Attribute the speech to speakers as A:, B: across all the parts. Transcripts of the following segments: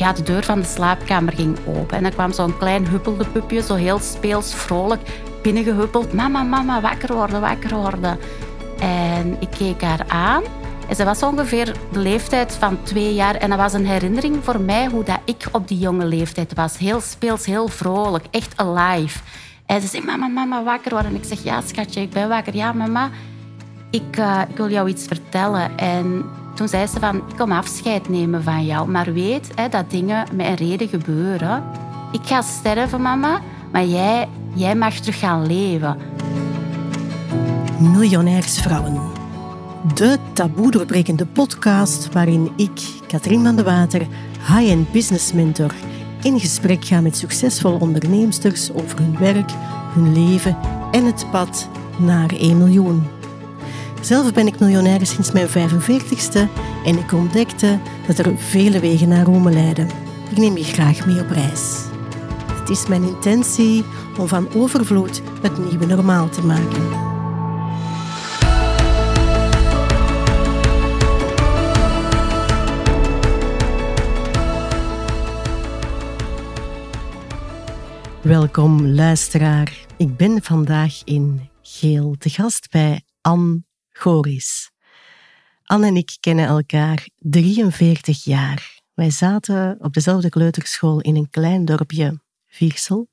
A: ja, de deur van de slaapkamer ging open. En dan kwam zo'n klein huppelde pupje, zo heel speels, vrolijk, binnengehuppeld. Mama, mama, wakker worden, wakker worden. En ik keek haar aan. En ze was ongeveer de leeftijd van twee jaar. En dat was een herinnering voor mij hoe dat ik op die jonge leeftijd was. Heel speels, heel vrolijk, echt alive. En ze zei, mama, mama, wakker worden. En ik zeg, ja schatje, ik ben wakker. Ja, mama, ik, uh, ik wil jou iets vertellen. En toen zei ze van, ik kom afscheid nemen van jou. Maar weet hè, dat dingen met een reden gebeuren. Ik ga sterven, mama, maar jij, jij mag terug gaan leven.
B: Miljonairsvrouwen. De taboe doorbrekende podcast waarin ik, Katrien van de Water, high-end business mentor, in gesprek ga met succesvolle onderneemsters over hun werk, hun leven en het pad naar 1 miljoen. Zelf ben ik miljonair sinds mijn 45ste en ik ontdekte dat er vele wegen naar Rome leiden. Ik neem je graag mee op reis. Het is mijn intentie om van overvloed het nieuwe normaal te maken. Welkom luisteraar. Ik ben vandaag in Geel te gast bij Anne Goris. Anne en ik kennen elkaar 43 jaar. Wij zaten op dezelfde kleuterschool in een klein dorpje, Viersel.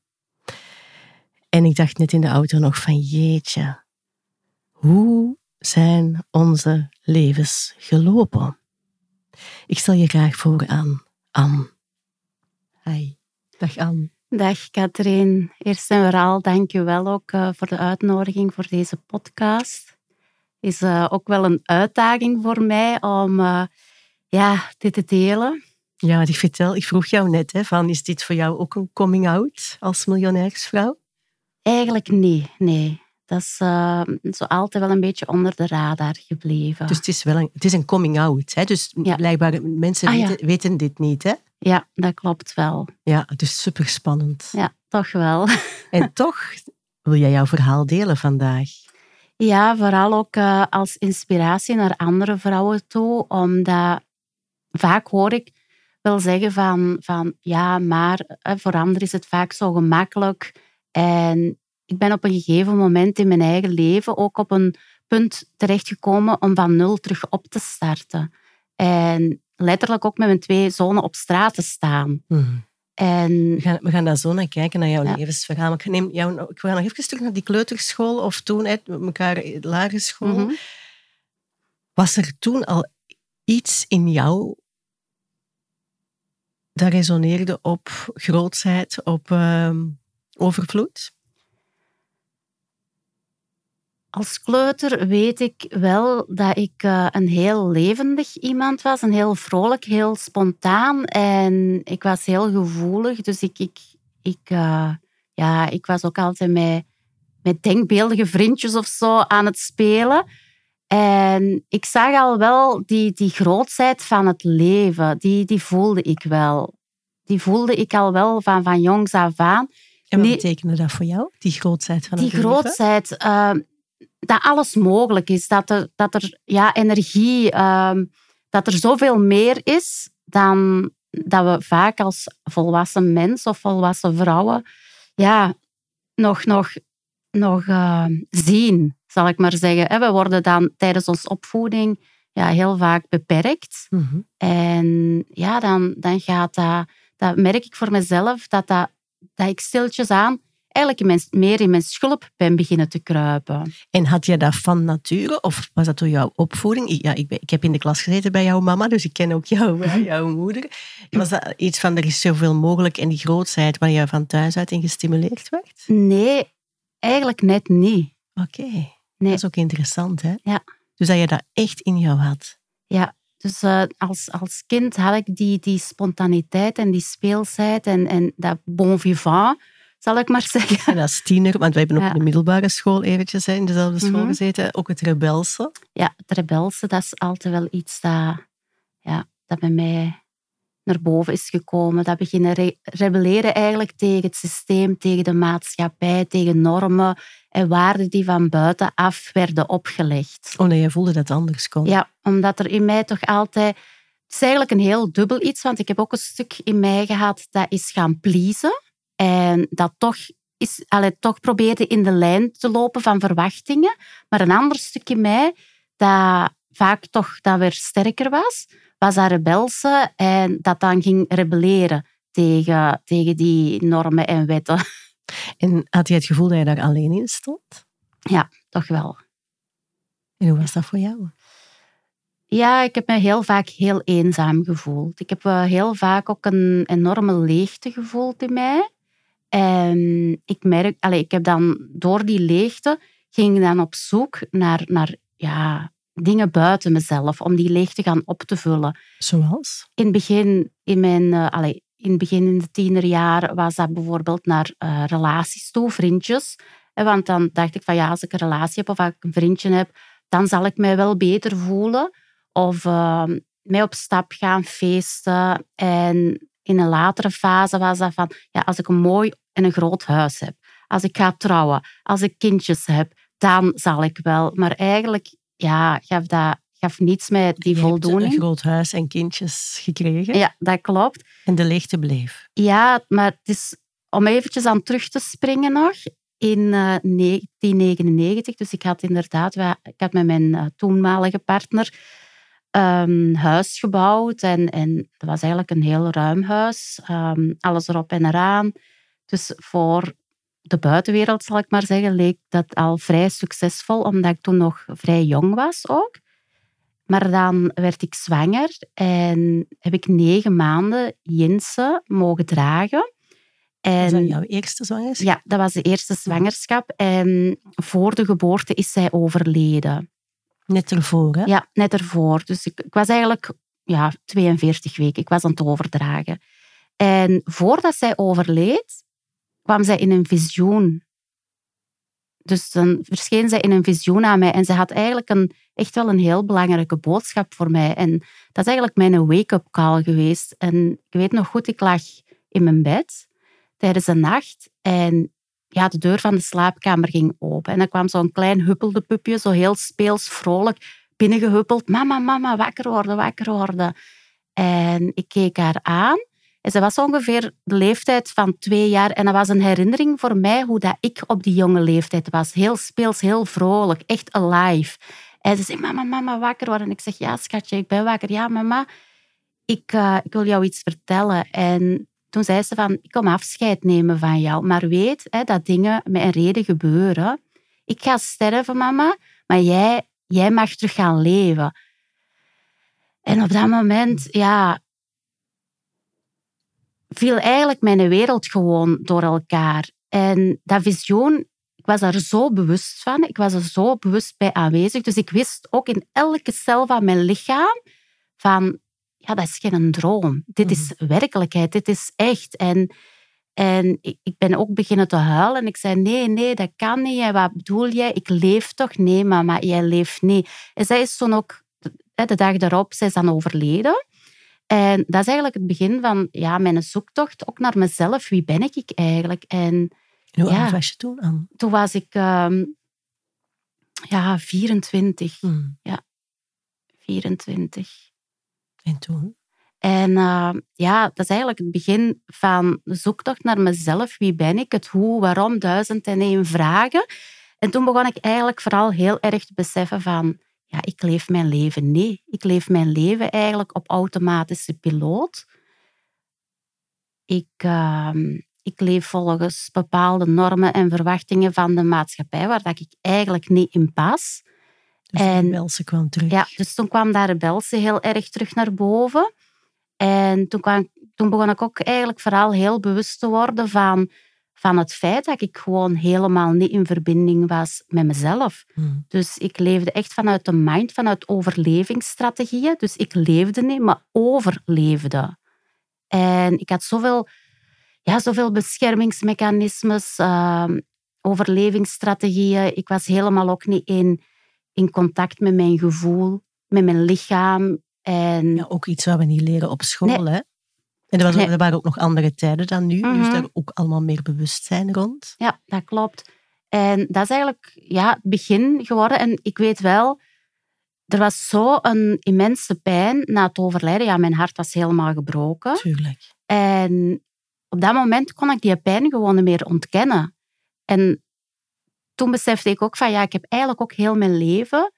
B: En ik dacht net in de auto nog van jeetje, hoe zijn onze levens gelopen? Ik stel je graag voor aan Anne. Hi, dag Anne.
A: Dag Katrien. Eerst en vooral dank je wel ook uh, voor de uitnodiging voor deze podcast. Is uh, ook wel een uitdaging voor mij om uh, ja, dit te delen.
B: Ja, ik vertel, ik vroeg jou net, hè, van, is dit voor jou ook een coming-out als miljonairsvrouw?
A: Eigenlijk niet, nee. Dat is zo altijd wel een beetje onder de radar gebleven.
B: Dus het is wel een, het is een coming-out. Hè? Dus ja. blijkbaar, mensen ah, weten, ja. weten dit niet, hè?
A: Ja, dat klopt wel.
B: Ja, het is super spannend.
A: Ja, toch wel.
B: En toch wil jij jouw verhaal delen vandaag.
A: Ja, vooral ook uh, als inspiratie naar andere vrouwen toe, omdat vaak hoor ik wel zeggen van, van ja, maar voor anderen is het vaak zo gemakkelijk. En ik ben op een gegeven moment in mijn eigen leven ook op een punt terechtgekomen om van nul terug op te starten. En letterlijk ook met mijn twee zonen op straat te staan.
B: Mm. En, we, gaan, we gaan daar zo naar kijken, naar jouw ja. levensverhaal. Maar ik, neem jou, ik ga nog even terug naar die kleuterschool of toen uit elkaar lagere school. Mm -hmm. Was er toen al iets in jou dat resoneerde op grootsheid, op uh, overvloed?
A: Als kleuter weet ik wel dat ik uh, een heel levendig iemand was. Een heel vrolijk, heel spontaan. En ik was heel gevoelig. Dus ik, ik, ik, uh, ja, ik was ook altijd met, met denkbeeldige vriendjes of zo aan het spelen. En ik zag al wel die, die grootheid van het leven. Die, die voelde ik wel. Die voelde ik al wel van, van jongs af aan.
B: En wat betekende dat voor jou, die grootheid van het
A: leven? Die grootheid... Uh, dat alles mogelijk is. Dat er, dat er ja, energie, uh, dat er zoveel meer is dan dat we vaak als volwassen mens of volwassen vrouwen ja, nog, nog, nog uh, zien, zal ik maar zeggen. We worden dan tijdens onze opvoeding ja, heel vaak beperkt. Mm -hmm. En ja, dan, dan gaat dat, dat merk ik voor mezelf, dat, dat, dat ik stiltjes aan eigenlijk meer in mijn schulp ben beginnen te kruipen.
B: En had je dat van nature of was dat door jouw opvoeding? Ja, ik, ben, ik heb in de klas gezeten bij jouw mama, dus ik ken ook jou, jouw moeder. Was dat iets van er is zoveel mogelijk en die grootsheid waar je van thuis uit in gestimuleerd werd?
A: Nee, eigenlijk net niet.
B: Oké, nee. dat is ook interessant hè?
A: Ja.
B: Dus dat je dat echt in jou had?
A: Ja, dus uh, als, als kind had ik die, die spontaniteit en die speelsheid en, en dat bon vivant zal ik maar zeggen.
B: En als tiener, want wij hebben ook in de middelbare school eventjes in dezelfde school mhm. gezeten, ook het rebelse.
A: Ja, het rebelse, dat is altijd wel iets dat, ja, dat bij mij naar boven is gekomen. Dat beginnen re rebelleren eigenlijk tegen het systeem, tegen de maatschappij, tegen normen en waarden die van buitenaf werden opgelegd.
B: Omdat je voelde dat anders kon.
A: Ja, omdat er in mij toch altijd Het is eigenlijk een heel dubbel iets, want ik heb ook een stuk in mij gehad dat is gaan pleasen. En dat toch, is, allee, toch probeerde in de lijn te lopen van verwachtingen. Maar een ander stuk in mij dat vaak toch dat weer sterker was, was dat rebelse en dat dan ging rebelleren tegen, tegen die normen en wetten.
B: En had je het gevoel dat je daar alleen in stond?
A: Ja, toch wel.
B: En hoe was dat voor jou?
A: Ja, ik heb me heel vaak heel eenzaam gevoeld. Ik heb heel vaak ook een enorme leegte gevoeld in mij. En ik merk, allez, ik heb dan door die leegte ging ik dan op zoek naar, naar ja, dingen buiten mezelf om die leegte gaan op te vullen.
B: Zoals?
A: In het begin, in mijn, uh, allez, in het begin in de tienerjaren was dat bijvoorbeeld naar uh, relaties toe, vriendjes. Want dan dacht ik van ja, als ik een relatie heb of als ik een vriendje heb, dan zal ik mij wel beter voelen. Of uh, mij op stap gaan feesten. En in een latere fase was dat van ja, als ik een mooi en een groot huis heb, als ik ga trouwen, als ik kindjes heb, dan zal ik wel. Maar eigenlijk ja, gaf dat gaf niets mij die
B: je
A: voldoening.
B: Hebt een groot huis en kindjes gekregen.
A: Ja, dat klopt.
B: En de leegte bleef.
A: Ja, maar het is om eventjes aan terug te springen nog. In uh, 1999, dus ik had inderdaad, ik had met mijn uh, toenmalige partner een huis gebouwd. En, en dat was eigenlijk een heel ruim huis. Um, alles erop en eraan. Dus voor de buitenwereld, zal ik maar zeggen, leek dat al vrij succesvol, omdat ik toen nog vrij jong was ook. Maar dan werd ik zwanger en heb ik negen maanden Jensen mogen dragen.
B: En, was dat jouw eerste zwangerschap?
A: Ja, dat was de eerste zwangerschap. En voor de geboorte is zij overleden.
B: Net ervoor, hè?
A: Ja, net ervoor. Dus ik, ik was eigenlijk ja, 42 weken. Ik was aan het overdragen. En voordat zij overleed, kwam zij in een visioen. Dus dan verscheen zij in een visioen aan mij en ze had eigenlijk een, echt wel een heel belangrijke boodschap voor mij. En dat is eigenlijk mijn wake-up call geweest. En ik weet nog goed, ik lag in mijn bed tijdens de nacht en ja, de deur van de slaapkamer ging open. En dan kwam zo'n klein huppelde pupje, zo heel speels, vrolijk, binnengehuppeld. Mama, mama, wakker worden, wakker worden. En ik keek haar aan en ze was ongeveer de leeftijd van twee jaar. En dat was een herinnering voor mij hoe dat ik op die jonge leeftijd was. Heel speels, heel vrolijk, echt alive. En ze zei, mama, mama, wakker worden. En ik zeg, ja, schatje, ik ben wakker. Ja, mama, ik, uh, ik wil jou iets vertellen. En toen zei ze van, ik kom afscheid nemen van jou. Maar weet hè, dat dingen met een reden gebeuren. Ik ga sterven, mama, maar jij, jij mag terug gaan leven. En op dat moment, ja, viel eigenlijk mijn wereld gewoon door elkaar. En dat visioen, ik was daar zo bewust van. Ik was er zo bewust bij aanwezig. Dus ik wist ook in elke cel van mijn lichaam van, ja, dat is geen droom. Dit is mhm. werkelijkheid. Dit is echt. En, en ik ben ook beginnen te huilen. En ik zei, nee, nee, dat kan niet. En wat bedoel jij? Ik leef toch? Nee, mama, jij leeft niet. En zij is toen ook, de dag daarop, zij is dan overleden. En dat is eigenlijk het begin van ja, mijn zoektocht ook naar mezelf. Wie ben ik eigenlijk? En,
B: hoe ja, oud was je toen aan?
A: Toen was ik um, ja, 24. Hmm. Ja, 24.
B: En toen?
A: En uh, ja, dat is eigenlijk het begin van de zoektocht naar mezelf. Wie ben ik? Het hoe, waarom, duizend en één vragen. En toen begon ik eigenlijk vooral heel erg te beseffen van ja, ik leef mijn leven. Nee, ik leef mijn leven eigenlijk op automatische piloot. Ik, uh, ik leef volgens bepaalde normen en verwachtingen van de maatschappij, waar dat ik eigenlijk niet in pas.
B: Dus en, de kwam terug.
A: Ja, dus toen kwam dat rebelse heel erg terug naar boven. En toen, kwam, toen begon ik ook eigenlijk vooral heel bewust te worden van van het feit dat ik gewoon helemaal niet in verbinding was met mezelf. Hmm. Dus ik leefde echt vanuit de mind, vanuit overlevingsstrategieën. Dus ik leefde niet, maar overleefde. En ik had zoveel, ja, zoveel beschermingsmechanismes, uh, overlevingsstrategieën. Ik was helemaal ook niet in, in contact met mijn gevoel, met mijn lichaam. En...
B: Ja, ook iets wat we niet leren op school, hè? En er, was, er, waren ook nog andere tijden dan nu, dus daar ook allemaal meer bewustzijn rond.
A: Ja, dat klopt. En dat is eigenlijk ja, het begin geworden. En ik weet wel, er was zo een immense pijn na het overlijden. Ja, mijn hart was helemaal gebroken.
B: Tuurlijk.
A: En op dat moment kon ik die pijn gewoon niet meer ontkennen. En toen besefte ik ook van, ja, ik heb eigenlijk ook heel mijn leven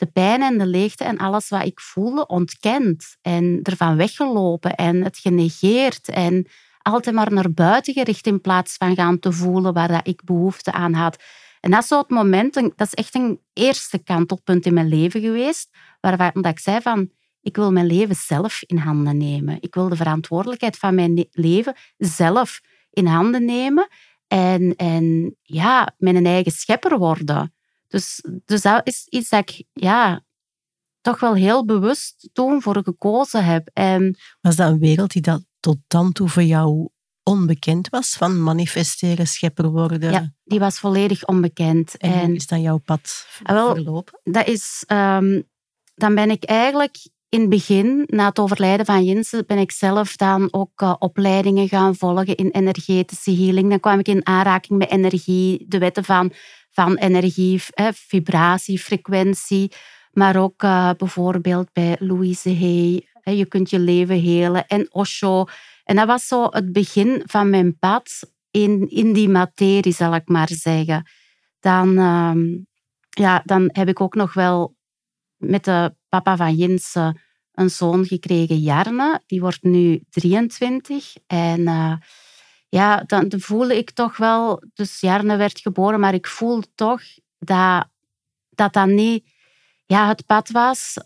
A: de pijn en de leegte en alles wat ik voelde ontkend. En ervan weggelopen en het genegeerd. En altijd maar naar buiten gericht in plaats van gaan te voelen waar dat ik behoefte aan had. En dat is zo het moment, dat is echt een eerste kantelpunt in mijn leven geweest, waar ik zei van, ik wil mijn leven zelf in handen nemen. Ik wil de verantwoordelijkheid van mijn leven zelf in handen nemen en, en ja, mijn eigen schepper worden. Dus, dus dat is iets dat ik ja, toch wel heel bewust toen voor gekozen heb. En,
B: was dat een wereld die dat tot dan toe voor jou onbekend was, van manifesteren, schepper worden?
A: Ja, die was volledig onbekend.
B: En, en is dan jouw pad ah, wel, verlopen?
A: Dat is, um, dan ben ik eigenlijk in het begin, na het overlijden van Jensen, ben ik zelf dan ook uh, opleidingen gaan volgen in energetische healing. Dan kwam ik in aanraking met energie, de wetten van, van energie, eh, vibratie, frequentie. Maar ook uh, bijvoorbeeld bij Louise Hay, je kunt je leven helen, en Osho. En dat was zo het begin van mijn pad in, in die materie, zal ik maar zeggen. Dan, uh, ja, dan heb ik ook nog wel met de papa van Jensen een zoon gekregen, Jarne. Die wordt nu 23. En uh, ja, dan voelde ik toch wel... Dus Jarne werd geboren, maar ik voelde toch dat dat, niet ja, het pad was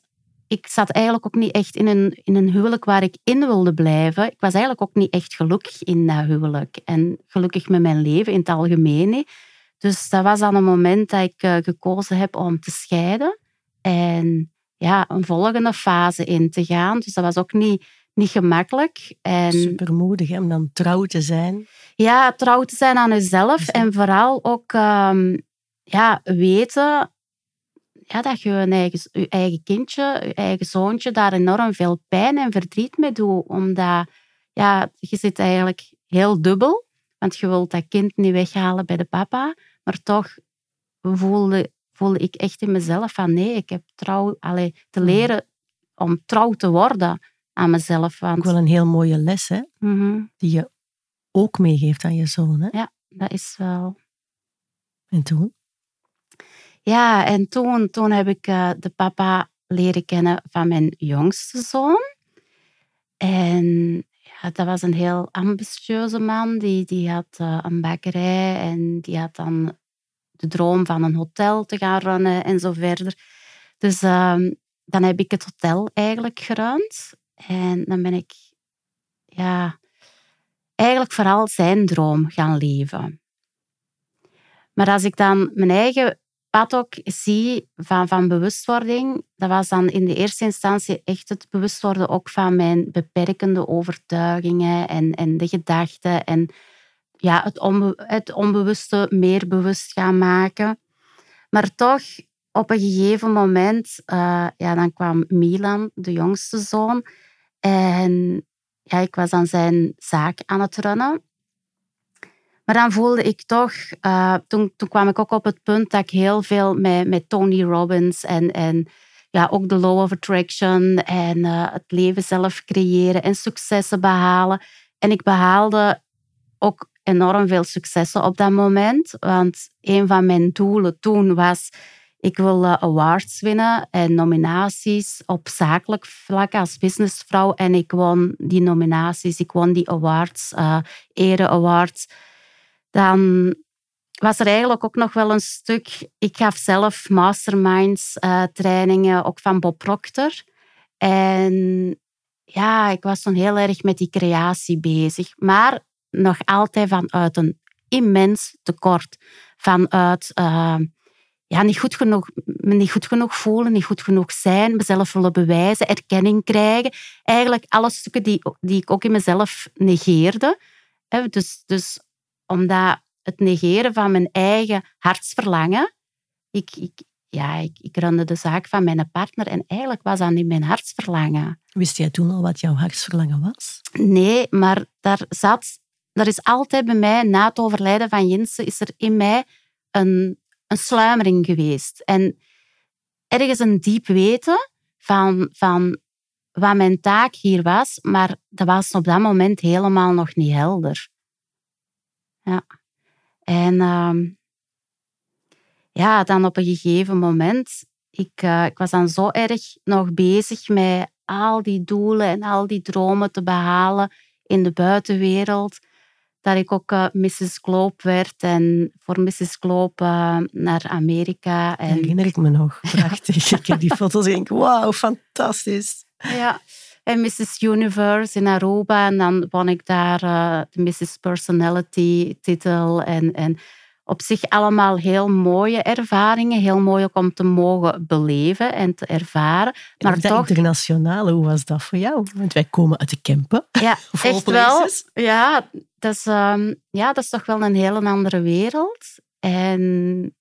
A: ik zat eigenlijk ook niet echt in een, in een huwelijk waar ik in wilde blijven. Ik was eigenlijk ook niet echt gelukkig in dat huwelijk. En gelukkig met mijn leven in het algemeen. Dus dat was dan een moment dat ik uh, gekozen heb om te scheiden. En ja, een volgende fase in te gaan. Dus dat was ook niet, niet gemakkelijk. En,
B: Supermoedig om dan trouw te zijn.
A: Ja, trouw te zijn aan jezelf. En vooral ook um, ja, weten ja, dat je een eigen, je eigen kindje, je eigen zoontje daar enorm veel pijn en verdriet mee doet. Omdat ja, je zit eigenlijk heel dubbel. Want je wilt dat kind niet weghalen bij de papa. Maar toch voelde, voelde ik echt in mezelf van nee, ik heb trouw allee, te mm. leren om trouw te worden aan mezelf. Want...
B: Ook wel een heel mooie les, hè?
A: Mhm.
B: Die je ook meegeeft aan je zoon, hè?
A: Ja, dat is wel...
B: En toen?
A: Ja, en toen, toen heb ik uh, de papa leren kennen van mijn jongste zoon. En ja, dat was een heel ambitieuze man. Die, die had uh, een bakkerij en die had dan de droom van een hotel te gaan runnen en zo verder. Dus uh, dan heb ik het hotel eigenlijk gerund. En dan ben ik ja, eigenlijk vooral zijn droom gaan leven. Maar als ik dan mijn eigen pad ook zie van, van bewustwording, dat was dan in de eerste instantie echt het bewust worden ook van mijn beperkende overtuigingen en, en de gedachten en ja, het, onbe het onbewuste meer bewust gaan maken. Maar toch, op een gegeven moment, uh, ja, dan kwam Milan, de jongste zoon, en ja, ik was aan zijn zaak aan het runnen. Maar dan voelde ik toch, uh, toen, toen kwam ik ook op het punt dat ik heel veel met, met Tony Robbins en, en ja, ook de law of attraction en uh, het leven zelf creëren en successen behalen. En ik behaalde ook enorm veel successen op dat moment. Want een van mijn doelen toen was, ik wil uh, awards winnen en nominaties op zakelijk vlak als businessvrouw. En ik won die nominaties, ik won die awards, uh, ere awards dan was er eigenlijk ook nog wel een stuk. Ik gaf zelf masterminds uh, trainingen, ook van Bob Proctor. En ja, ik was toen heel erg met die creatie bezig. Maar nog altijd vanuit een immens tekort. Vanuit uh, ja, niet, goed genoeg, me niet goed genoeg voelen, niet goed genoeg zijn, mezelf willen bewijzen, erkenning krijgen. Eigenlijk alle stukken die, die ik ook in mezelf negeerde. Dus, dus omdat het negeren van mijn eigen hartsverlangen. Ik, ik, ja, ik, ik runde de zaak van mijn partner en eigenlijk was dat niet mijn hartsverlangen.
B: Wist jij toen al wat jouw hartsverlangen was?
A: Nee, maar daar zat... Er is altijd bij mij, na het overlijden van Jensen, is er in mij een, een sluimering geweest. En ergens een diep weten van, van wat mijn taak hier was, maar dat was op dat moment helemaal nog niet helder. Ja. En ehm, ja, dan op een gegeven moment, ik, uh, ik was dan zo erg nog bezig met al die doelen en al die dromen te behalen in de buitenwereld, dat ik ook uh, Mrs. Globe werd en voor Mrs. Globe uh, naar Amerika. En...
B: herinner ik me nog. Prachtig. ik heb die foto's en denk, wauw, fantastisch.
A: Ja, en Mrs. Universe in Aruba. En dan won ik daar uh, de Mrs. Personality titel. En, en op zich allemaal heel mooie ervaringen. Heel mooi ook om te mogen beleven en te ervaren.
B: Maar toch... internationale, hoe was dat voor jou? Want wij komen uit de Kempen.
A: Ja, echt wel. Ja dat, is, um, ja, dat is toch wel een hele andere wereld. En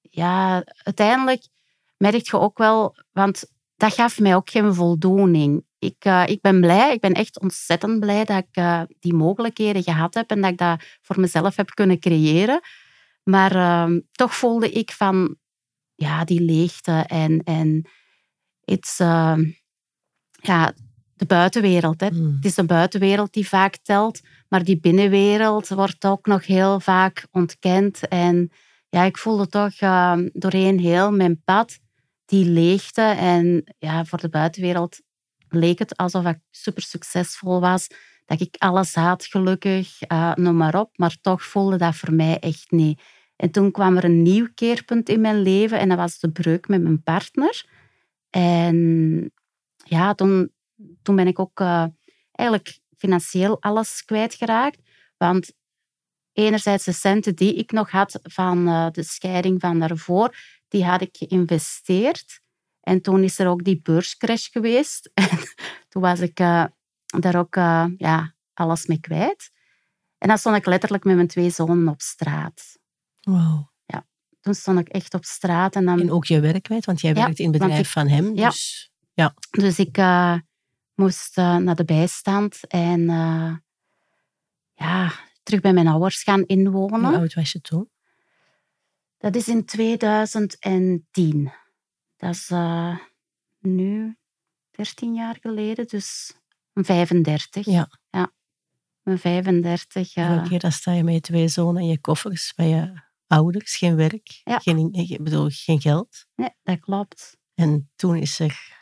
A: ja, uiteindelijk merk je ook wel... Want dat gaf mij ook geen voldoening. Ik, uh, ik ben blij, ik ben echt ontzettend blij dat ik uh, die mogelijkheden gehad heb en dat ik dat voor mezelf heb kunnen creëren. Maar uh, toch voelde ik van ja, die leegte en, en iets, ja, de buitenwereld. Hè. Mm. Het is de buitenwereld die vaak telt, maar die binnenwereld wordt ook nog heel vaak ontkend. En ja, ik voelde toch doorheen heel mijn pad die leegte. En ja, voor de buitenwereld leek het alsof ik super succesvol was. Dat ik alles had, gelukkig, uh, noem maar op. Maar toch voelde dat voor mij echt niet. En toen kwam er een nieuw keerpunt in mijn leven en dat was de breuk met mijn partner. En ja, toen, toen ben ik ook uh, eigenlijk financieel alles kwijtgeraakt. Want enerzijds de centen die ik nog had van uh, de scheiding van daarvoor, die had ik geïnvesteerd. En toen is er ook die beurscrash geweest. En toen was ik uh, daar ook uh, ja, alles mee kwijt. En dan stond ik letterlijk met mijn twee zonen op straat.
B: Wow.
A: Ja, toen stond ik echt op straat. En, dan...
B: en ook je werk kwijt, want jij werkt in het bedrijf van hem. Dus, ja.
A: ja. dus ik uh, moest naar de bijstand en ja, terug bij mijn ouders gaan inwonen.
B: Hoe oud was je toen?
A: Dat is in 2010. Dat is uh, nu 13 jaar geleden, dus 35.
B: Ja.
A: ja. Mijn 35.
B: Uh... Elke keer dan sta je met je twee zonen en je koffers bij je ouders, geen werk,
A: ja.
B: geen, ik bedoel, geen geld.
A: Nee, dat klopt.
B: En toen is er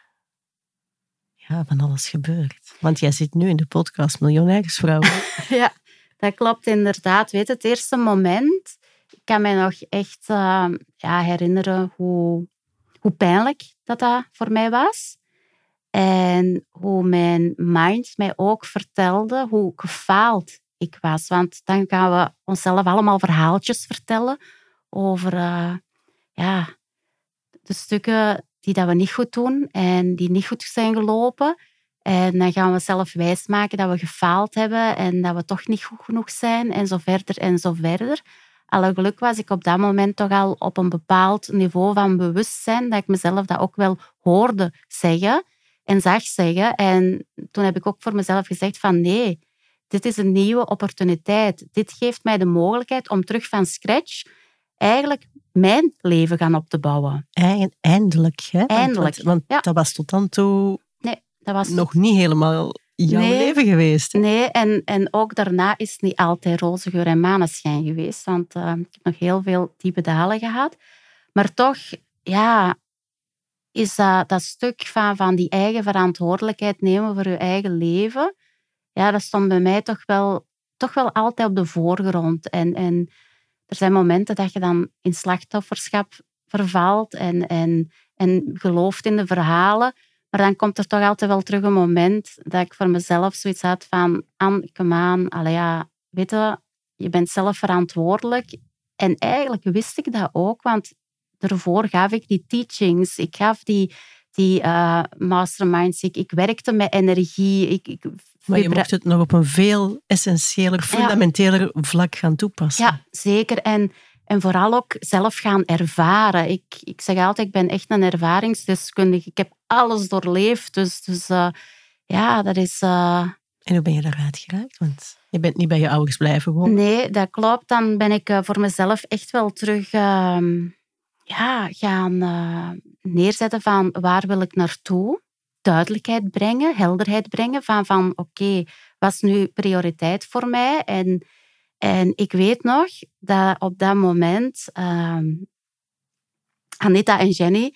B: ja, van alles gebeurd. Want jij zit nu in de podcast Miljonairsvrouw.
A: ja, dat klopt inderdaad. Weet het eerste moment ik kan me nog echt uh, ja, herinneren hoe, hoe pijnlijk dat, dat voor mij was. En hoe mijn mind mij ook vertelde hoe gefaald ik was. Want dan gaan we onszelf allemaal verhaaltjes vertellen over uh, ja, de stukken die dat we niet goed doen en die niet goed zijn gelopen. En dan gaan we zelf wijsmaken dat we gefaald hebben en dat we toch niet goed genoeg zijn en zo verder en zo verder alle was ik op dat moment toch al op een bepaald niveau van bewustzijn, dat ik mezelf dat ook wel hoorde zeggen en zag zeggen. En toen heb ik ook voor mezelf gezegd van nee, dit is een nieuwe opportuniteit. Dit geeft mij de mogelijkheid om terug van scratch eigenlijk mijn leven gaan op te bouwen.
B: Eindelijk, hè?
A: Eindelijk.
B: Want, want dat was tot dan toe
A: nee, dat was
B: nog niet helemaal jouw nee, leven geweest. Hè?
A: Nee, en, en ook daarna is het niet altijd roze geur en maneschijn geweest. Want uh, ik heb nog heel veel diepe dalen gehad. Maar toch, ja, is dat, dat stuk van, van die eigen verantwoordelijkheid nemen voor je eigen leven. Ja, dat stond bij mij toch wel, toch wel altijd op de voorgrond. En, en er zijn momenten dat je dan in slachtofferschap vervalt en, en, en gelooft in de verhalen. Maar dan komt er toch altijd wel terug een moment dat ik voor mezelf zoiets had van... Anne, come aan, allee, ja, weet je, je bent zelf verantwoordelijk. En eigenlijk wist ik dat ook, want daarvoor gaf ik die teachings. Ik gaf die, die uh, masterminds. Ik, ik werkte met energie. Ik, ik,
B: maar je mocht het nog op een veel essentiëler, fundamenteler vlak gaan toepassen.
A: Ja, zeker. En en vooral ook zelf gaan ervaren. Ik, ik zeg altijd, ik ben echt een ervaringsdeskundige. Ik heb alles doorleefd. Dus, dus uh, ja, dat is... Uh...
B: En hoe ben je daaruit geraakt? Want je bent niet bij je ouders blijven wonen.
A: Nee, dat klopt. Dan ben ik uh, voor mezelf echt wel terug... Uh, ja, gaan uh, neerzetten van waar wil ik naartoe. Duidelijkheid brengen, helderheid brengen van, van oké, wat is nu prioriteit voor mij? En, en ik weet nog dat op dat moment uh, Anita en Jenny,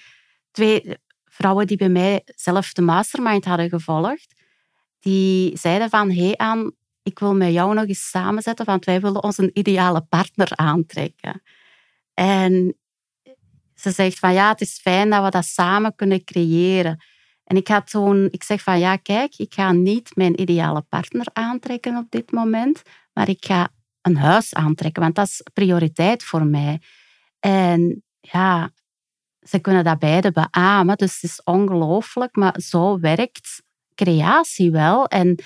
A: twee vrouwen die bij mij zelf de mastermind hadden gevolgd, die zeiden van, hé hey Anne, ik wil met jou nog eens samenzetten, want wij willen ons een ideale partner aantrekken. En ze zegt van, ja, het is fijn dat we dat samen kunnen creëren. En ik had toen, ik zeg van, ja, kijk, ik ga niet mijn ideale partner aantrekken op dit moment, maar ik ga een huis aantrekken, want dat is prioriteit voor mij. En ja, ze kunnen dat beide beamen, dus het is ongelooflijk, maar zo werkt creatie wel. En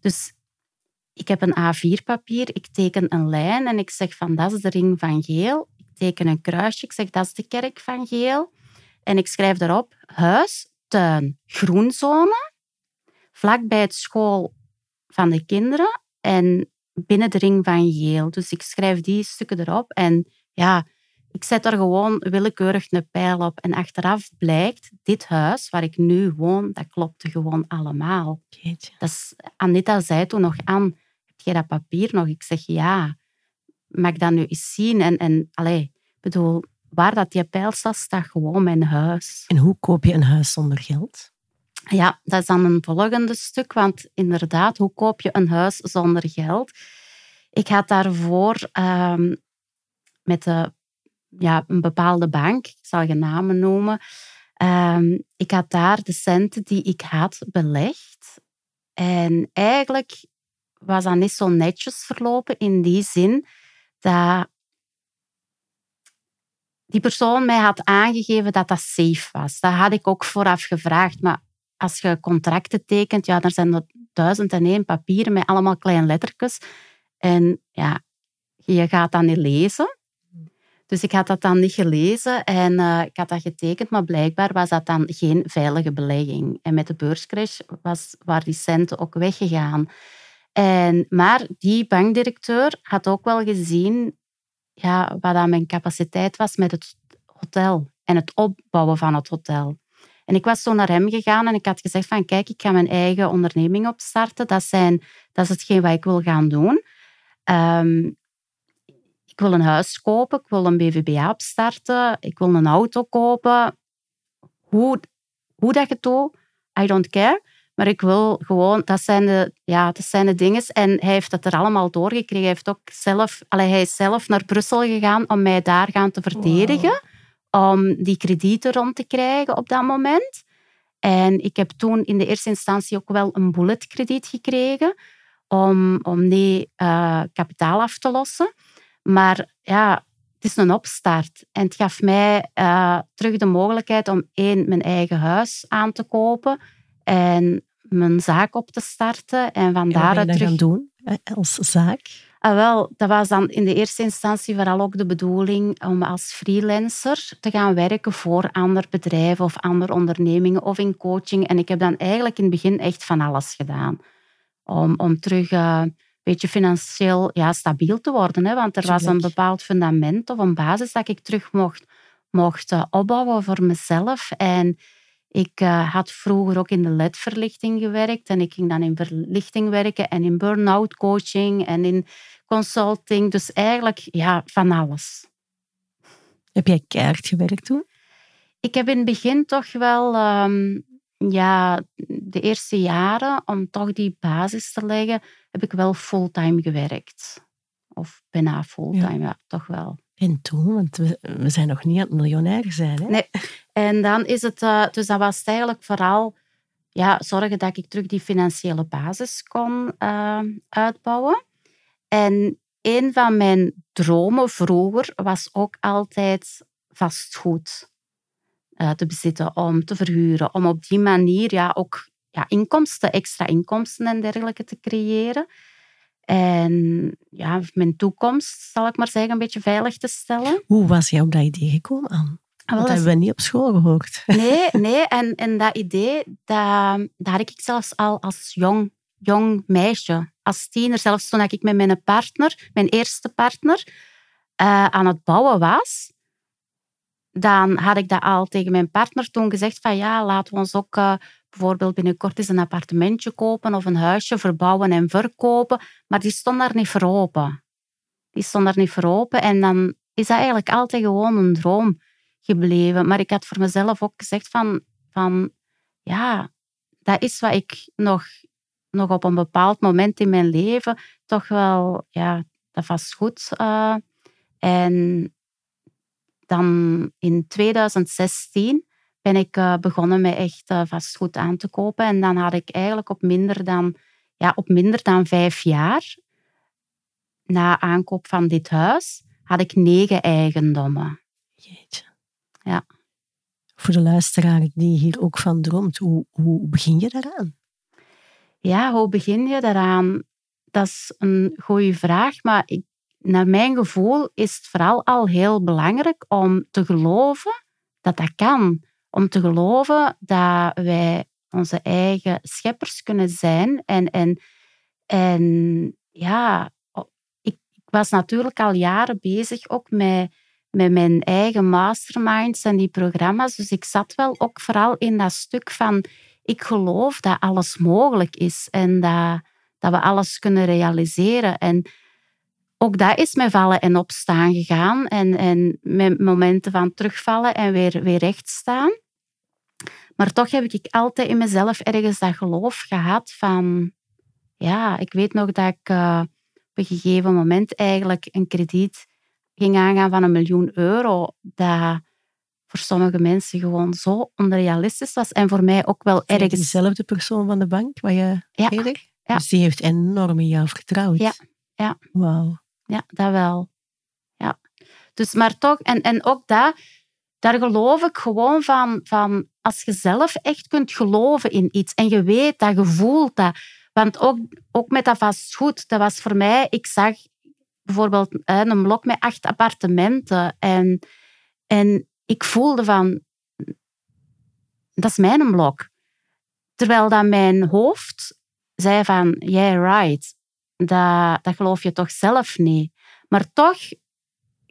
A: dus ik heb een A4-papier, ik teken een lijn en ik zeg van dat is de ring van geel. Ik teken een kruisje, ik zeg dat is de kerk van geel. En ik schrijf daarop huis, tuin, groenzone, vlakbij het school van de kinderen en binnen de ring van geel. Dus ik schrijf die stukken erop en ja, ik zet er gewoon willekeurig een pijl op. En achteraf blijkt, dit huis waar ik nu woon, dat klopte gewoon allemaal.
B: Jeetje.
A: Dat is, Anita zei toen nog aan, heb jij dat papier nog? Ik zeg ja. Mag ik dat nu eens zien? En, en allee, bedoel, waar dat die pijl staat, staat gewoon mijn huis.
B: En hoe koop je een huis zonder geld?
A: Ja, dat is dan een volgende stuk. Want inderdaad, hoe koop je een huis zonder geld? Ik had daarvoor um, met de ja, een bepaalde bank, ik zal geen namen noemen. Ehm, ik had daar de centen die ik had belegd. En eigenlijk was dat niet zo netjes verlopen in die zin dat die persoon mij had aangegeven dat dat safe was. Dat had ik ook vooraf gevraagd. Maar als je contracten tekent, ja, dan zijn er duizend en één papieren met allemaal kleine lettertjes. En ja, je gaat dat niet lezen. Dus ik had dat dan niet gelezen en uh, ik had dat getekend, maar blijkbaar was dat dan geen veilige belegging. En met de beurscrash was, waren die centen ook weggegaan. En, maar die bankdirecteur had ook wel gezien ja, wat aan mijn capaciteit was met het hotel en het opbouwen van het hotel. En ik was zo naar hem gegaan en ik had gezegd van kijk, ik ga mijn eigen onderneming opstarten. Dat, zijn, dat is hetgeen wat ik wil gaan doen. Um, ik wil een huis kopen, ik wil een BVBA opstarten, ik wil een auto kopen. Hoe, hoe dat je doet, I don't care. Maar ik wil gewoon, dat zijn de, ja, dat zijn de dingen. En hij heeft dat er allemaal doorgekregen. Hij, heeft ook zelf, allee, hij is zelf naar Brussel gegaan om mij daar gaan te verdedigen. Om die kredieten rond te krijgen op dat moment. En ik heb toen in de eerste instantie ook wel een bulletkrediet gekregen om, om die uh, kapitaal af te lossen. Maar ja, het is een opstart. En het gaf mij uh, terug de mogelijkheid om één, mijn eigen huis aan te kopen en mijn zaak op te starten. En van daaruit
B: terug... gaan doen eh, als zaak?
A: Ah, wel, dat was dan in de eerste instantie vooral ook de bedoeling om als freelancer te gaan werken voor ander bedrijven of andere ondernemingen of in coaching. En ik heb dan eigenlijk in het begin echt van alles gedaan. Om, om terug uh, beetje financieel ja, stabiel te worden. Hè? Want er was een bepaald fundament of een basis dat ik terug mocht, mocht uh, opbouwen voor mezelf. En ik uh, had vroeger ook in de ledverlichting gewerkt en ik ging dan in verlichting werken en in burn-out coaching en in consulting. Dus eigenlijk ja, van alles.
B: Heb jij keihard gewerkt toen?
A: Ik heb in het begin toch wel um, ja, de eerste jaren, om toch die basis te leggen, heb ik wel fulltime gewerkt. Of bijna fulltime, ja. toch wel.
B: En toen, want we, zijn nog niet aan het miljonair zijn. Hè?
A: Nee, en dan is het, uh, dus dat was eigenlijk vooral ja, zorgen dat ik terug die financiële basis kon uh, uitbouwen. En een van mijn dromen vroeger was ook altijd vastgoed uh, te bezitten, om te verhuren, om op die manier ja, ook ja, inkomsten, extra inkomsten en dergelijke te creëren. En ja, mijn toekomst, zal ik maar zeggen, een beetje veilig te stellen.
B: Hoe was jij op dat idee gekomen aan? Ah, dat hebben we niet op school gehoord.
A: Nee, nee. En, en dat idee, dat, dat had ik zelfs al als jong, jong meisje, als tiener, zelfs toen ik met mijn partner, mijn eerste partner, uh, aan het bouwen was. dan had ik dat al tegen mijn partner toen gezegd van ja, laten we ons ook uh, bijvoorbeeld binnenkort eens een appartementje kopen of een huisje verbouwen en verkopen. Maar die stond daar niet voor open. Die stond daar niet voor open. En dan is dat eigenlijk altijd gewoon een droom gebleven. Maar ik had voor mezelf ook gezegd van, van ja, dat is wat ik nog, nog op een bepaald moment in mijn leven toch wel, ja, dat was goed. Uh, en dan in 2016 ben ik uh, begonnen met echt uh, vastgoed aan te kopen. En dan had ik eigenlijk op minder dan, ja, op minder dan vijf jaar, na aankoop van dit huis, had ik negen eigendommen.
B: Jeetje.
A: Ja.
B: Voor de luisteraar die hier ook van droomt, hoe, hoe begin je daaraan?
A: Ja, hoe begin je daaraan? Dat is een goede vraag, maar ik, naar mijn gevoel is het vooral al heel belangrijk om te geloven dat dat kan. Om te geloven dat wij onze eigen scheppers kunnen zijn. En, en, en ja, ik, was natuurlijk al jaren bezig ook met, met mijn eigen masterminds en die programma's. Dus ik zat wel ook vooral in dat stuk van ik geloof dat alles mogelijk is en dat, dat we alles kunnen realiseren. En ook dat is met vallen en opstaan gegaan. En, en met momenten van terugvallen en weer, weer rechtstaan. Maar toch heb ik altijd in mezelf ergens dat geloof gehad van... Ja, ik weet nog dat ik uh, op een gegeven moment eigenlijk een krediet ging aangaan van een miljoen euro. Dat voor sommige mensen gewoon zo onrealistisch was. En voor mij ook wel ergens...
B: Dezelfde persoon van de bank, waar je
A: ja.
B: eerder... Ja. Dus die heeft enorm in jou vertrouwd.
A: Ja. ja.
B: Wauw
A: ja, dat wel. Ja. Dus, maar toch, en, en ook dat, daar geloof ik gewoon van, van, als je zelf echt kunt geloven in iets en je weet dat, je voelt dat. Want ook, ook met dat vastgoed, dat was voor mij, ik zag bijvoorbeeld een blok met acht appartementen en, en ik voelde van, dat is mijn blok. Terwijl dat mijn hoofd zei van, yeah, right dat, dat geloof je toch zelf niet. Maar toch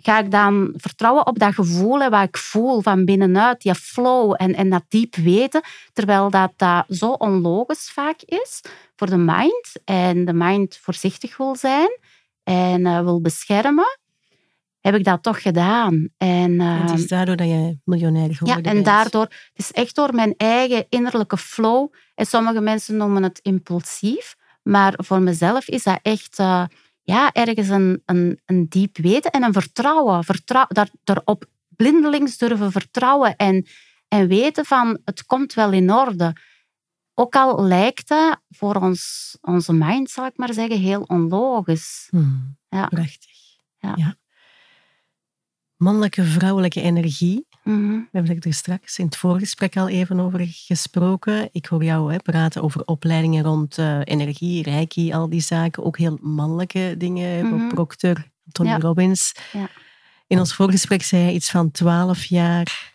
A: ga ik dan vertrouwen op dat gevoel, wat ik voel van binnenuit, die flow en, en dat diep weten, terwijl dat, dat zo onlogisch vaak is voor de mind en de mind voorzichtig wil zijn en uh, wil beschermen, heb ik dat toch gedaan. En, uh,
B: het is daardoor dat je miljonair geworden
A: Ja, en daardoor, het is echt door mijn eigen innerlijke flow, en sommige mensen noemen het impulsief, maar voor mezelf is dat echt uh, ja, ergens een, een, een diep weten en een vertrouwen. Vertrouw, daar, daarop blindelings durven vertrouwen en, en weten van het komt wel in orde. Ook al lijkt dat voor ons, onze mind, zal ik maar zeggen, heel onlogisch.
B: Hmm,
A: ja.
B: Prachtig.
A: Ja.
B: ja. Mannelijke, vrouwelijke energie.
A: Mhm.
B: We hebben er straks in het voorgesprek al even over gesproken. Ik hoor jou hè, praten over opleidingen rond uh, energie, reiki, al die zaken. Ook heel mannelijke dingen.
A: Mhm.
B: Proctor, Tony
A: Ja.
B: Robbins.
A: Ja.
B: In ons voorgesprek zei hij iets van 12 jaar.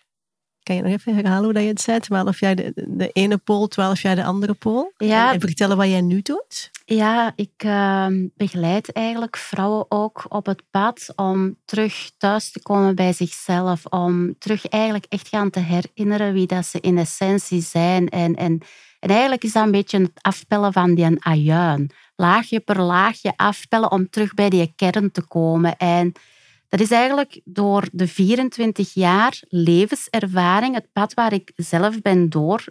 B: Kan je nog even herhalen hoe dat je het zei? 12 jaar de, de ene pool, 12 jaar de andere pool.
A: Ja.
B: En, en vertellen wat jij nu doet.
A: Ja, ik uh, begeleid eigenlijk vrouwen ook op het pad om terug thuis te komen bij zichzelf. Om terug eigenlijk echt gaan te herinneren wie dat ze in essentie zijn. En, en, en eigenlijk is dat een beetje het afpellen van die ajuin. Laagje per laagje afpellen om terug bij die kern te komen. En dat is eigenlijk door de 24 jaar levenservaring, het pad waar ik zelf ben door,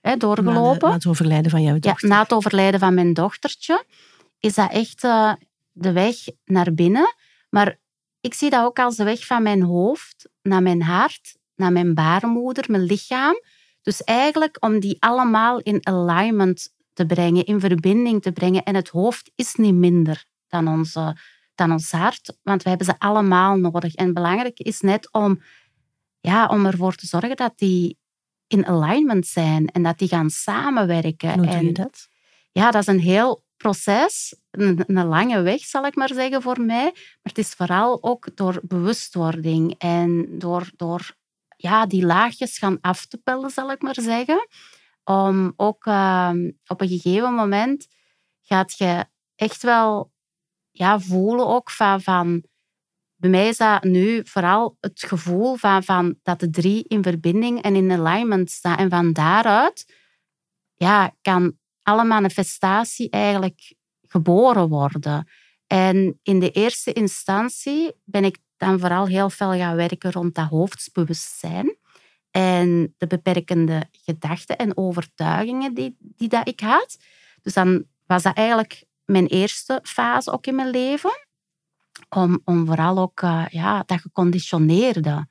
A: hè, doorgelopen.
B: Na, na het overlijden van jouw dochter.
A: Ja, na het overlijden van mijn dochtertje is dat echt uh, de weg naar binnen. Maar ik zie dat ook als de weg van mijn hoofd naar mijn hart, naar mijn baarmoeder, mijn lichaam. Dus eigenlijk om die allemaal in alignment te brengen, in verbinding te brengen. En het hoofd is niet minder dan, onze, dan ons hart, want we hebben ze allemaal nodig. En belangrijk is net om, ja, om ervoor te zorgen dat die in alignment zijn en dat die gaan samenwerken.
B: En hoe doe je dat?
A: Ja, dat is een heel proces, een, een, lange weg zal ik maar zeggen voor mij. Maar het is vooral ook door bewustwording en door, door ja, die laagjes gaan af te pellen, zal ik maar zeggen. Om ook uh, op een gegeven moment gaat je echt wel ja, voelen ook van, van bij mij is dat nu vooral het gevoel van, van dat de drie in verbinding en in alignment staan. En van daaruit ja, kan alle manifestatie eigenlijk geboren worden. En in de eerste instantie ben ik dan vooral heel veel gaan werken rond dat hoofdsbewustzijn en de beperkende gedachten en overtuigingen die, die dat ik had. Dus dan was dat eigenlijk mijn eerste fase ook in mijn leven. Om, om vooral ook uh, ja, dat geconditioneerde,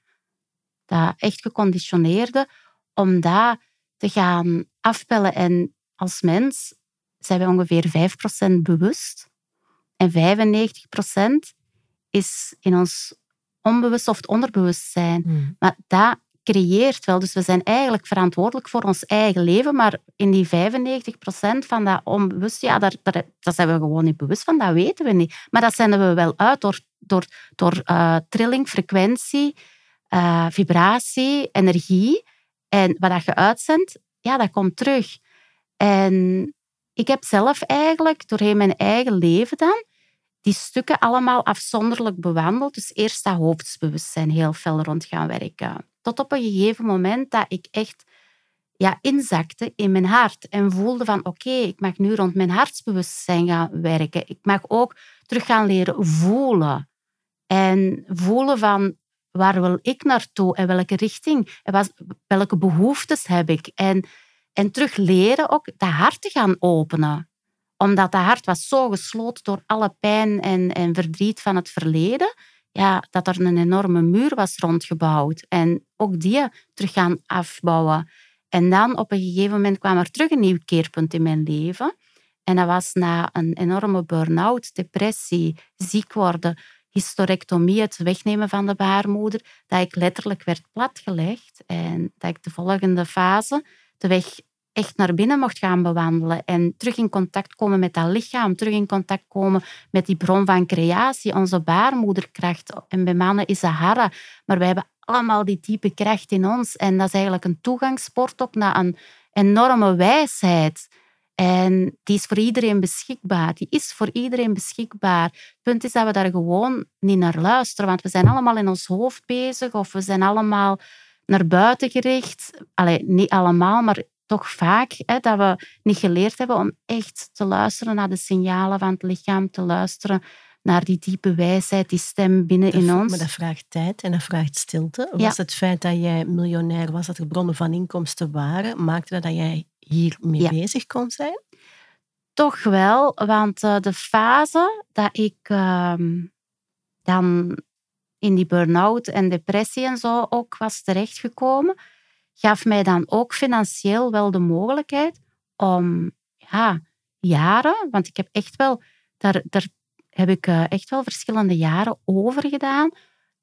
A: dat echt geconditioneerde, om dat te gaan afpellen. En als mens zijn we ongeveer 5% bewust. En 95% is in ons onbewust of onderbewustzijn. Hmm. Maar dat creëert wel. Dus we zijn eigenlijk verantwoordelijk voor ons eigen leven, maar in die 95% van dat onbewust, ja, daar, zijn we gewoon niet bewust van, dat weten we niet. Maar dat zenden we wel uit door, door, door uh, trilling, frequentie, uh, vibratie, energie. En wat je uitzendt, ja, dat komt terug. En ik heb zelf eigenlijk doorheen mijn eigen leven dan die stukken allemaal afzonderlijk bewandeld. Dus eerst dat hoofdsbewustzijn heel veel rond gaan werken. Tot op een gegeven moment dat ik echt ja, inzakte in mijn hart en voelde van oké, ik mag nu rond mijn hartsbewustzijn gaan werken. Ik mag ook terug gaan leren voelen. En voelen van waar wil ik naartoe en welke richting en welke behoeftes heb ik. En, en terug leren ook dat hart te gaan openen. Omdat dat hart was zo gesloten door alle pijn en, en verdriet van het verleden ja, dat er een enorme muur was rondgebouwd. En ook die terug gaan afbouwen. En dan op een gegeven moment kwam er terug een nieuw keerpunt in mijn leven. En dat was na een enorme burn-out, depressie, ziek worden, hysterectomie, het wegnemen van de baarmoeder, dat ik letterlijk werd platgelegd en dat ik de volgende fase de weg echt naar binnen mocht gaan bewandelen en terug in contact komen met dat lichaam, terug in contact komen met die bron van creatie, onze baarmoederkracht. En bij mannen is Sahara, maar wij hebben allemaal die diepe kracht in ons. En dat is eigenlijk een toegangspoort ook naar een enorme wijsheid. En die is voor iedereen beschikbaar. Die is voor iedereen beschikbaar. Het punt is dat we daar gewoon niet naar luisteren, want we zijn allemaal in ons hoofd bezig of we zijn allemaal naar buiten gericht. Allee, niet allemaal, maar toch vaak hè, dat we niet geleerd hebben om echt te luisteren naar de signalen van het lichaam, te luisteren naar die diepe wijsheid, die stem binnen in ons.
B: Maar dat vraagt tijd en dat vraagt stilte. Was het feit dat jij miljonair was, dat er bronnen van inkomsten waren, maakte dat dat jij hiermee ja. bezig kon zijn?
A: Toch wel, want uh, de fase dat ik uh, dan in die burn-out en depressie en zo ook was terechtgekomen, gaf mij dan ook financieel wel de mogelijkheid om ja, jaren, want ik heb echt wel, daar, daar heb ik eh, echt wel verschillende jaren over gedaan.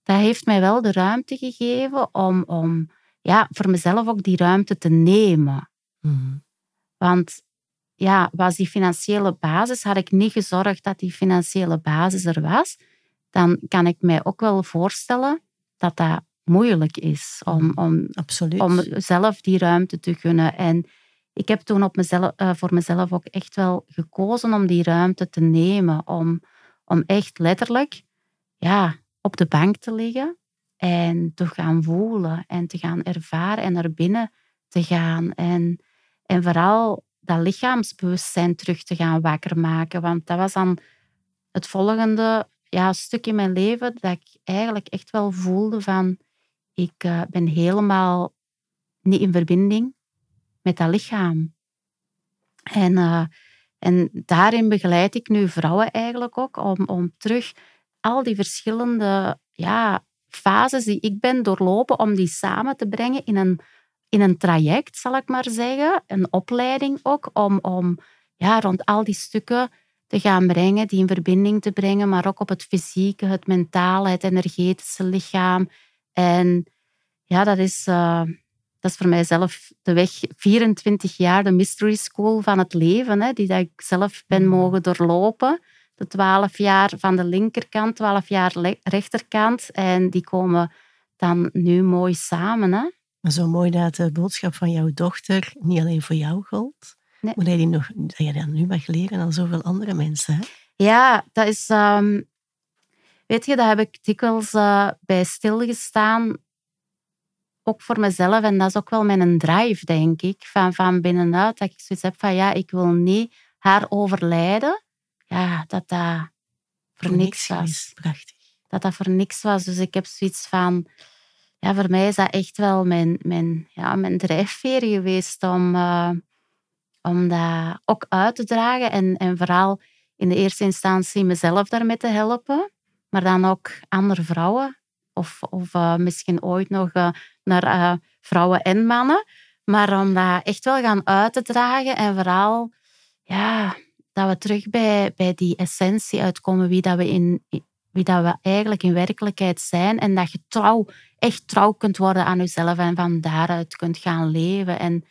A: Dat heeft mij wel de ruimte gegeven om, om ja, voor mezelf ook die ruimte te nemen. Mhm. Want ja, was die financiële basis, had ik niet gezorgd dat die financiële basis er was, dan kan ik mij ook wel voorstellen dat dat moeilijk is om,
B: mm,
A: om,
B: Absoluut.
A: om zelf die ruimte te gunnen. En ik heb toen op mezelf, uh, voor mezelf ook echt wel gekozen om die ruimte te nemen. Om, om echt letterlijk ja, op de bank te liggen en te gaan voelen en te gaan ervaren en naar binnen te gaan. En, en vooral dat lichaamsbewustzijn terug te gaan wakker maken. Want dat was dan het volgende ja, stuk in mijn leven dat ik eigenlijk echt wel voelde van ik uh, ben helemaal niet in verbinding met dat lichaam. En, uh, en daarin begeleid ik nu vrouwen eigenlijk ook om, om terug al die verschillende ja, fases die ik ben doorlopen, om die samen te brengen in een, in een traject, zal ik maar zeggen. Een opleiding ook, om, om ja, rond al die stukken te gaan brengen, die in verbinding te brengen, maar ook op het fysieke, het mentale, het energetische lichaam en ja, dat is, uh, dat is voor mijzelf de weg 24 jaar, de mystery school van het leven, hè, die dat ik zelf ben mm. mogen doorlopen. De 12 jaar van de linkerkant, 12 jaar rechterkant. En die komen dan nu mooi samen. Hè?
B: Maar zo mooi dat de boodschap van jouw dochter niet alleen voor jou gold, nee. maar dat je, nog, dat je dat nu mag leren aan zoveel andere mensen. Hè?
A: Ja, dat is... Um, weet je, daar heb ik dikwijls uh, bij stilgestaan. Ook voor mezelf. En dat is ook wel mijn drive, denk ik. Van, van binnenuit. Dat ik zoiets heb van, ja, ik wil niet haar overlijden. Ja, dat dat voor, niks, was.
B: Prachtig.
A: Dat dat voor niks was. Dus ik heb zoiets van... Ja, voor mij is dat echt wel mijn, mijn, ja, mijn drijfveer geweest om, uh, om dat ook uit te dragen. En, en vooral in de eerste instantie mezelf daarmee te helpen. Maar dan ook andere vrouwen. Of, of uh, misschien ooit nog uh, naar uh, vrouwen en mannen. Maar om dat echt wel gaan uit te dragen. En vooral ja, dat we terug bij, bij die essentie uitkomen. Wie dat we, in, wie dat we eigenlijk in werkelijkheid zijn. En dat je trouw, echt trouw kunt worden aan jezelf. En van daaruit kunt gaan leven. En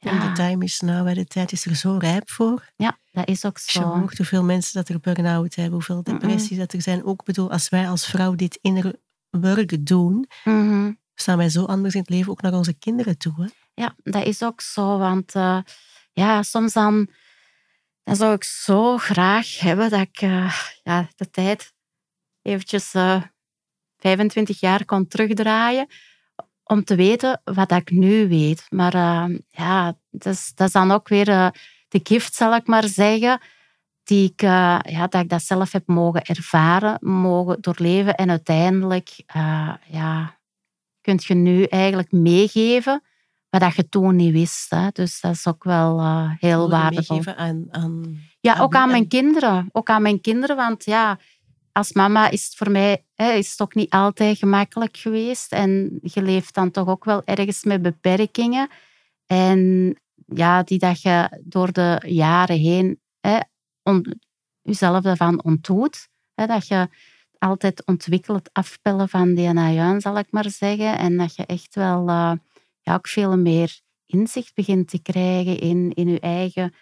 B: ja. de time is now, de tijd is er zo rijp voor.
A: Ja, dat is ook zo.
B: Je hoort hoeveel mensen dat er burn-out hebben, hoeveel depressies dat er zijn. Ook bedoel, als wij als vrouw dit inner work doen,
A: mm
B: staan wij zo anders in het leven ook naar onze kinderen toe. Hè?
A: Ja, dat is ook zo. Want uh, ja, soms dan, dan zou ik zo graag hebben dat ik uh, ja, de tijd eventjes uh, eh, 25 jaar kon terugdraaien om te weten wat ik nu weet. Maar uh, ja, dat is, dat is dan ook weer uh, de gift, zal ik maar zeggen, die ik, uh, ja, dat ik dat zelf heb mogen ervaren, mogen doorleven. En uiteindelijk ja, kun je nu eigenlijk meegeven wat dat je toen niet wist. Hè. Dus dat is ook wel heel waardevol.
B: Meegeven aan, aan,
A: ja, ook aan mijn kinderen. Ook aan mijn kinderen, want ja als mama is het voor mij hè, is het niet altijd gemakkelijk geweest. En je leeft dan toch ook wel ergens met beperkingen. En ja, die dat je door de jaren heen hè, jezelf daarvan ontdoet. Dat je altijd ontwikkelt, afpellen van DNA, zal ik maar zeggen. En dat je echt wel uh, ja, ook veel meer inzicht begint te krijgen in, in je eigen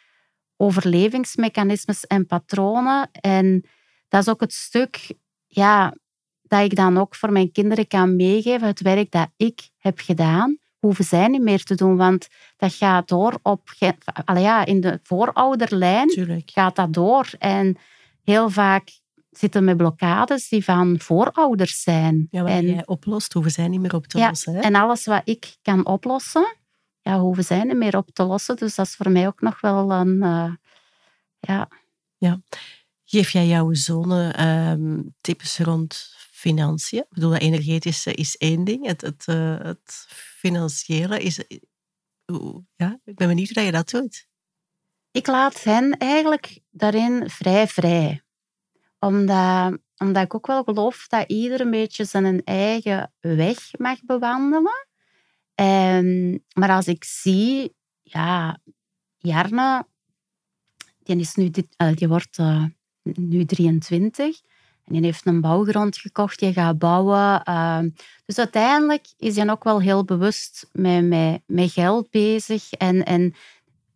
A: overlevingsmechanismes en patronen. En dat is ook het stuk ja, dat ik dan ook voor mijn kinderen kan meegeven. Het werk dat ik heb gedaan, hoeven zij niet meer te doen. Want dat gaat door op... Ja, in de voorouderlijn
B: Tuurlijk.
A: gaat dat door. En heel vaak zitten met blokkades die van voorouders zijn.
B: Ja, wat
A: en,
B: jij oplost, hoeven zij niet meer op te lossen. Hè?
A: En alles wat ik kan oplossen, ja, hoeven zij niet meer op te lossen. Dus dat is voor mij ook nog wel een... Uh, ja...
B: Ja, Geef jij jouw zonen um, tips rond financiën? Ik bedoel, dat energetische is één ding. Het, het, uh, het financiële is... Ja, ik ben benieuwd hoe je dat doet.
A: Ik laat hen eigenlijk daarin vrij vrij. Omdat, omdat ik ook wel geloof dat ieder een beetje zijn eigen weg mag bewandelen. En, maar als ik zie, ja, Jarne, die, is nu dit, die wordt nu 23. En die heeft een bouwgrond gekocht, die gaat bouwen. Ehm, dus uiteindelijk is hij ook wel heel bewust met, met, met geld bezig. En, en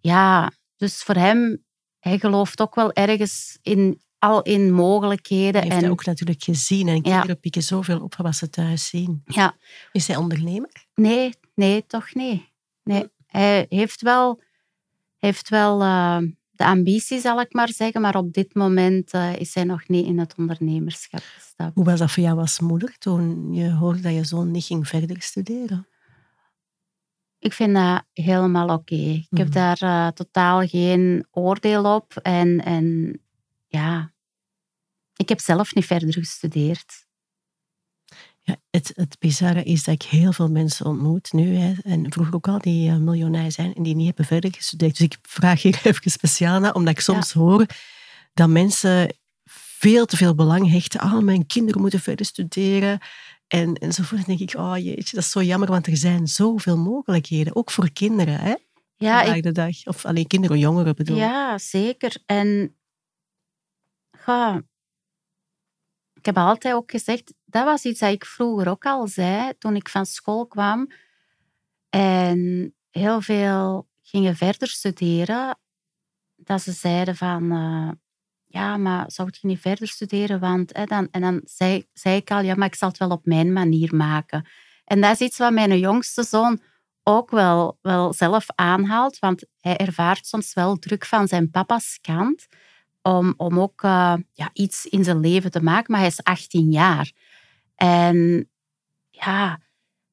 A: ja, dus voor hem, hij gelooft ook wel ergens in al in mogelijkheden.
B: Hij heeft
A: en,
B: ook natuurlijk gezien. En kinderen ja. pikken zoveel op wat ze thuis zien.
A: Ja.
B: Is hij ondernemer?
A: Nee, nee, toch niet. Nee. Hij heeft wel, heeft wel uh, de ambitie, zal ik maar zeggen. Maar op dit moment uh, is hij nog niet in het ondernemerschap gestapt.
B: Hoe was dat voor jou als moeder toen je hoorde dat je zoon niet ging verder studeren?
A: Ik vind dat helemaal oké. Okay. Ik mm. heb
B: Mhm.
A: daar uh, totaal geen oordeel op. En, en ja, ik heb zelf niet verder gestudeerd.
B: Ja, het, het bizarre is dat ik heel veel mensen ontmoet nu, hè, en vroeger ook al, die uh, miljonair zijn en die niet hebben verder gestudeerd. Dus ik vraag hier even speciaal naar, omdat ik soms ja. hoor dat mensen veel te veel belang hechten. Ah, mijn kinderen moeten verder studeren. En, enzovoort. Dan denk ik, oh jeetje, dat is zo jammer, want er zijn zoveel mogelijkheden, ook voor kinderen, hè?
A: Ja,
B: Vandaag
A: ik,
B: de dag. Of alleen kinderen, jongeren bedoel
A: ja zeker. En ga, ik heb altijd ook gezegd, dat was iets dat ik vroeger ook al zei toen ik van school kwam. En heel veel gingen verder studeren. Dat ze zeiden van, uh, ja, maar zou je niet verder studeren? Want, hè, dan, en dan zei, zei ik al, ja, maar ik zal het wel op mijn manier maken. En dat is iets wat mijn jongste zoon ook wel, wel zelf aanhaalt, want hij ervaart soms wel druk van zijn papa's kant. Om, om ook eh, ja, iets in zijn leven te maken. Maar hij is 18 jaar. En ja,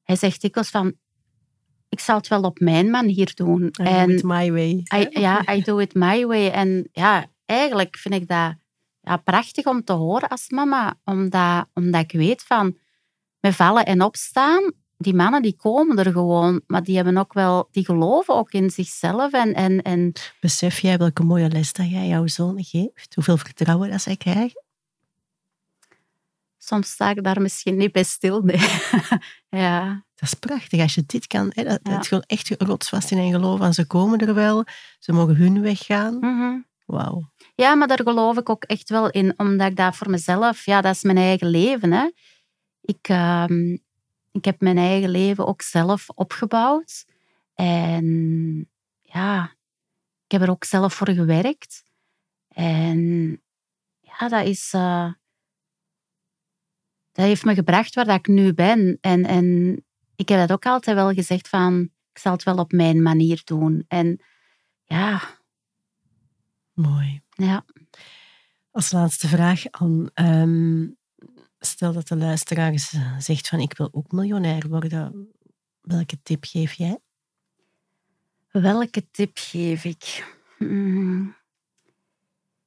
A: hij zegt dikwijls van, ik zal het wel op mijn manier doen.
B: I
A: en
B: do it my way.
A: I, ja, I do it my way. En ja, eigenlijk vind ik dat ja, prachtig om te horen als mama. Omdat, omdat ik weet van, met vallen en opstaan, die mannen die komen er gewoon. Maar die hebben ook wel, die geloven ook in zichzelf. En, en, en
B: Besef jij welke mooie les dat jij jouw zoon geeft? Hoeveel vertrouwen dat zij krijgen?
A: soms sta ik daar misschien niet bij stil. Nee. ja.
B: Dat is prachtig als je dit kan. Hè, dat,
A: Ja.
B: gewoon echt rotsvast in en geloof aan ze komen er wel. Ze mogen hun weg gaan.
A: Mhm.
B: Wauw.
A: Ja, maar daar geloof ik ook echt wel in, omdat ik dat voor mezelf, ja, dat is mijn eigen leven. Hè. Ik, ehm, ik heb mijn eigen leven ook zelf opgebouwd. En ja, ik heb er ook zelf voor gewerkt. En ja, dat is... eh, dat heeft me gebracht waar dat ik nu ben. En, en ik heb dat ook altijd wel gezegd van, ik zal het wel op mijn manier doen. En ja,
B: Mooi.
A: ja.
B: Als laatste vraag aan. ehm, stel dat de luisteraar zegt van ik wil ook miljonair worden. Welke tip geef jij?
A: Welke tip geef ik? Hmm.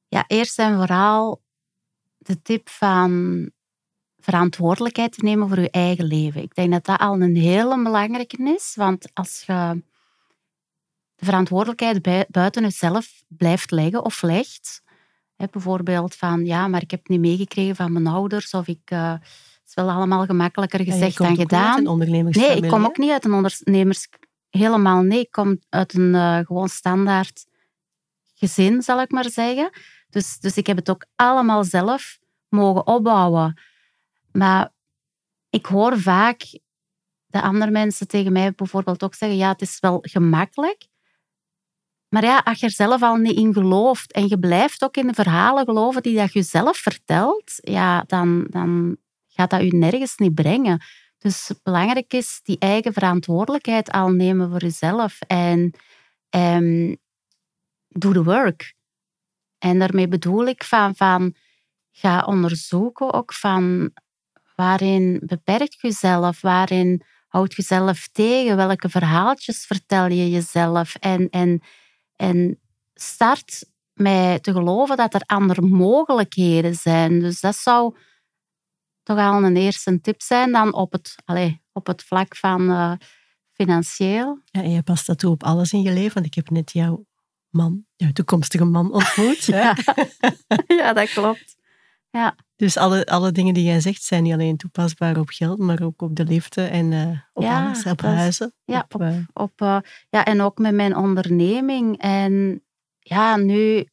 A: Ja, eerst en vooral de tip van verantwoordelijkheid te nemen voor je eigen leven. Ik denk dat dat al een hele belangrijke is, want als je de verantwoordelijkheid bui- buiten jezelf blijft leggen of legt, bijvoorbeeld van ja, maar ik heb het niet meegekregen van mijn ouders of ik, eh, het is wel allemaal gemakkelijker
B: jij
A: gezegd dan
B: ook niet uit
A: gedaan. Nee, ik kom ook niet uit een ondernemers... Helemaal nee. Ik kom uit een eh, gewoon standaard gezin, zal ik maar zeggen. Dus, dus ik heb het ook allemaal zelf mogen opbouwen. Maar ik hoor vaak dat andere mensen tegen mij bijvoorbeeld ook zeggen, ja, het is wel gemakkelijk. Maar ja, als je er zelf al niet in gelooft en je blijft ook in de verhalen geloven die dat je zelf vertelt, ja, dan, dan gaat dat je nergens niet brengen. Dus belangrijk is die eigen verantwoordelijkheid al nemen voor jezelf. En ehm, doe de work. En daarmee bedoel ik van, van ga onderzoeken ook van waarin beperkt je jezelf, waarin houd je jezelf tegen, welke verhaaltjes vertel je jezelf. En, en, en start met te geloven dat er andere mogelijkheden zijn. Dus dat zou toch al een eerste tip zijn dan op het, allez, op het vlak van eh, financieel.
B: Ja, en je past dat toe op alles in je leven. Want ik heb net jouw man, jouw toekomstige man ontmoet.
A: ja, dat klopt. Ja,
B: Dus alle, alle dingen die jij zegt zijn niet alleen toepasbaar op geld, maar ook op de liefde en eh, op
A: Ja,
B: alles, op huizen.
A: ja,
B: op, eh,
A: op, eh, ja, en ook met mijn onderneming. En ja, nu,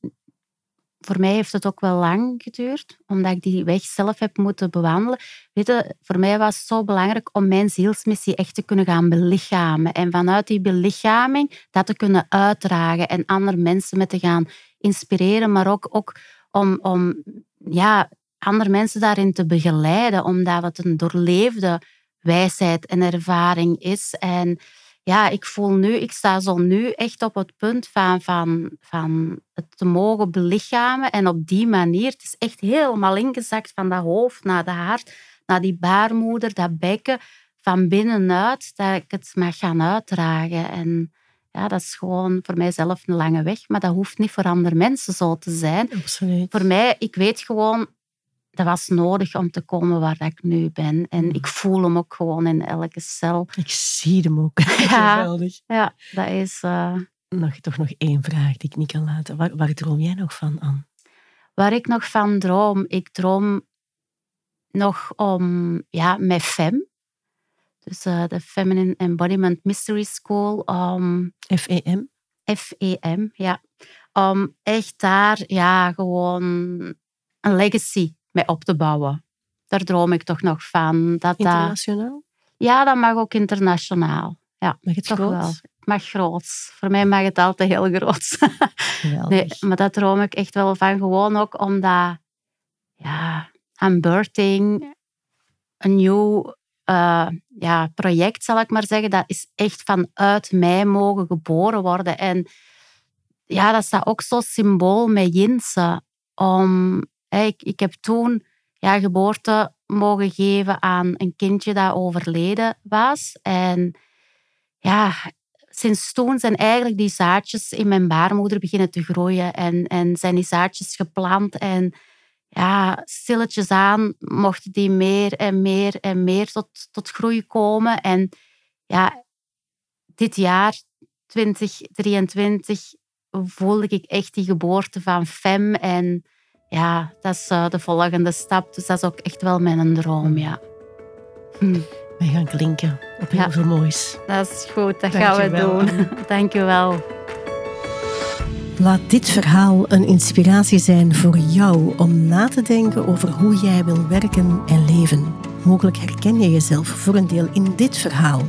A: voor mij heeft het ook wel lang geduurd, omdat ik die weg zelf heb moeten bewandelen. Weet je, voor mij was het zo belangrijk om mijn zielsmissie echt te kunnen gaan belichamen. En vanuit die belichaming dat te kunnen uitdragen en andere mensen met te gaan inspireren, maar ook, ook om, om ja, andere mensen daarin te begeleiden, omdat het een doorleefde wijsheid en ervaring is. En ja, ik voel nu, ik sta zo nu echt op het punt van, van, van het te mogen belichamen. En op die manier, het is echt helemaal ingezakt van dat hoofd naar de hart, naar die baarmoeder, dat bekken, van binnenuit, dat ik het mag gaan uitdragen. En ja, dat is gewoon voor mijzelf een lange weg, maar dat hoeft niet voor andere mensen zo te zijn.
B: absoluut.
A: Voor mij, ik weet gewoon, dat was nodig om te komen waar ik nu ben. En
B: Mm.
A: ik voel hem ook gewoon in elke cel.
B: Ik zie hem ook.
A: Ja.
B: Geweldig.
A: Ja, dat is... eh,
B: Nog, toch nog één vraag die ik niet kan laten. Waar, waar droom jij nog van, Anne?
A: waar ik nog van droom. Ik droom nog om, ja, met FEM. Dus eh, de Feminine Embodiment Mystery School. Om
B: FEM?
A: FEM, ja. Om echt daar, ja, gewoon een legacy mee op te bouwen. Daar droom ik toch nog van. Dat dat,
B: Internationaal?
A: ja, dat mag ook internationaal. Ja,
B: Mag het
A: toch
B: groot?
A: wel. Het mag groots. Voor mij mag het altijd heel groot. Nee, maar dat droom ik echt wel van. Gewoon ook omdat, ja, aan birthing, een nieuw eh, ja, project, zal ik maar zeggen, dat is echt vanuit mij mogen geboren worden. En ja, dat staat ook zo symbool met Jinse. om... Ik, ik heb toen ja, geboorte mogen geven aan een kindje dat overleden was. En ja, sinds toen zijn eigenlijk die zaadjes in mijn baarmoeder beginnen te groeien. En, en zijn die zaadjes geplant. En ja, stilletjes aan mochten die meer en meer en meer tot, tot groei komen. En ja, dit jaar, 2023, voelde ik echt die geboorte van Fem. En ja, dat is uh, de volgende stap. Dus dat is ook echt wel mijn droom, ja.
B: Hm. Wij gaan klinken op heel veel moois.
A: Dat is goed, dat gaan we doen. Dank je wel.
B: Laat dit verhaal een inspiratie zijn voor jou om na te denken over hoe jij wil werken en leven. Mogelijk herken je jezelf voor een deel in dit verhaal.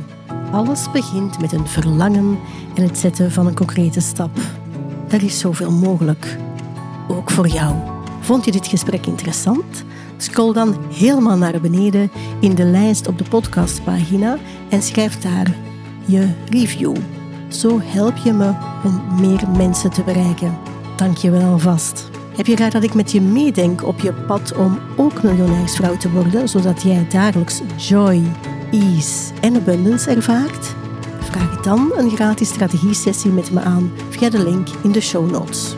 B: Alles begint met een verlangen en het zetten van een concrete stap. Er is zoveel mogelijk. Ook voor jou. Vond je dit gesprek interessant? Scroll dan helemaal naar beneden in de lijst op de podcastpagina en schrijf daar je review. Zo help je me om meer mensen te bereiken. Dank je wel alvast. Heb je graag dat ik met je meedenk op je pad om ook miljonairsvrouw te worden, zodat jij dagelijks joy, ease en abundance ervaart? Vraag dan een gratis strategie-sessie met me aan via de link in de show notes.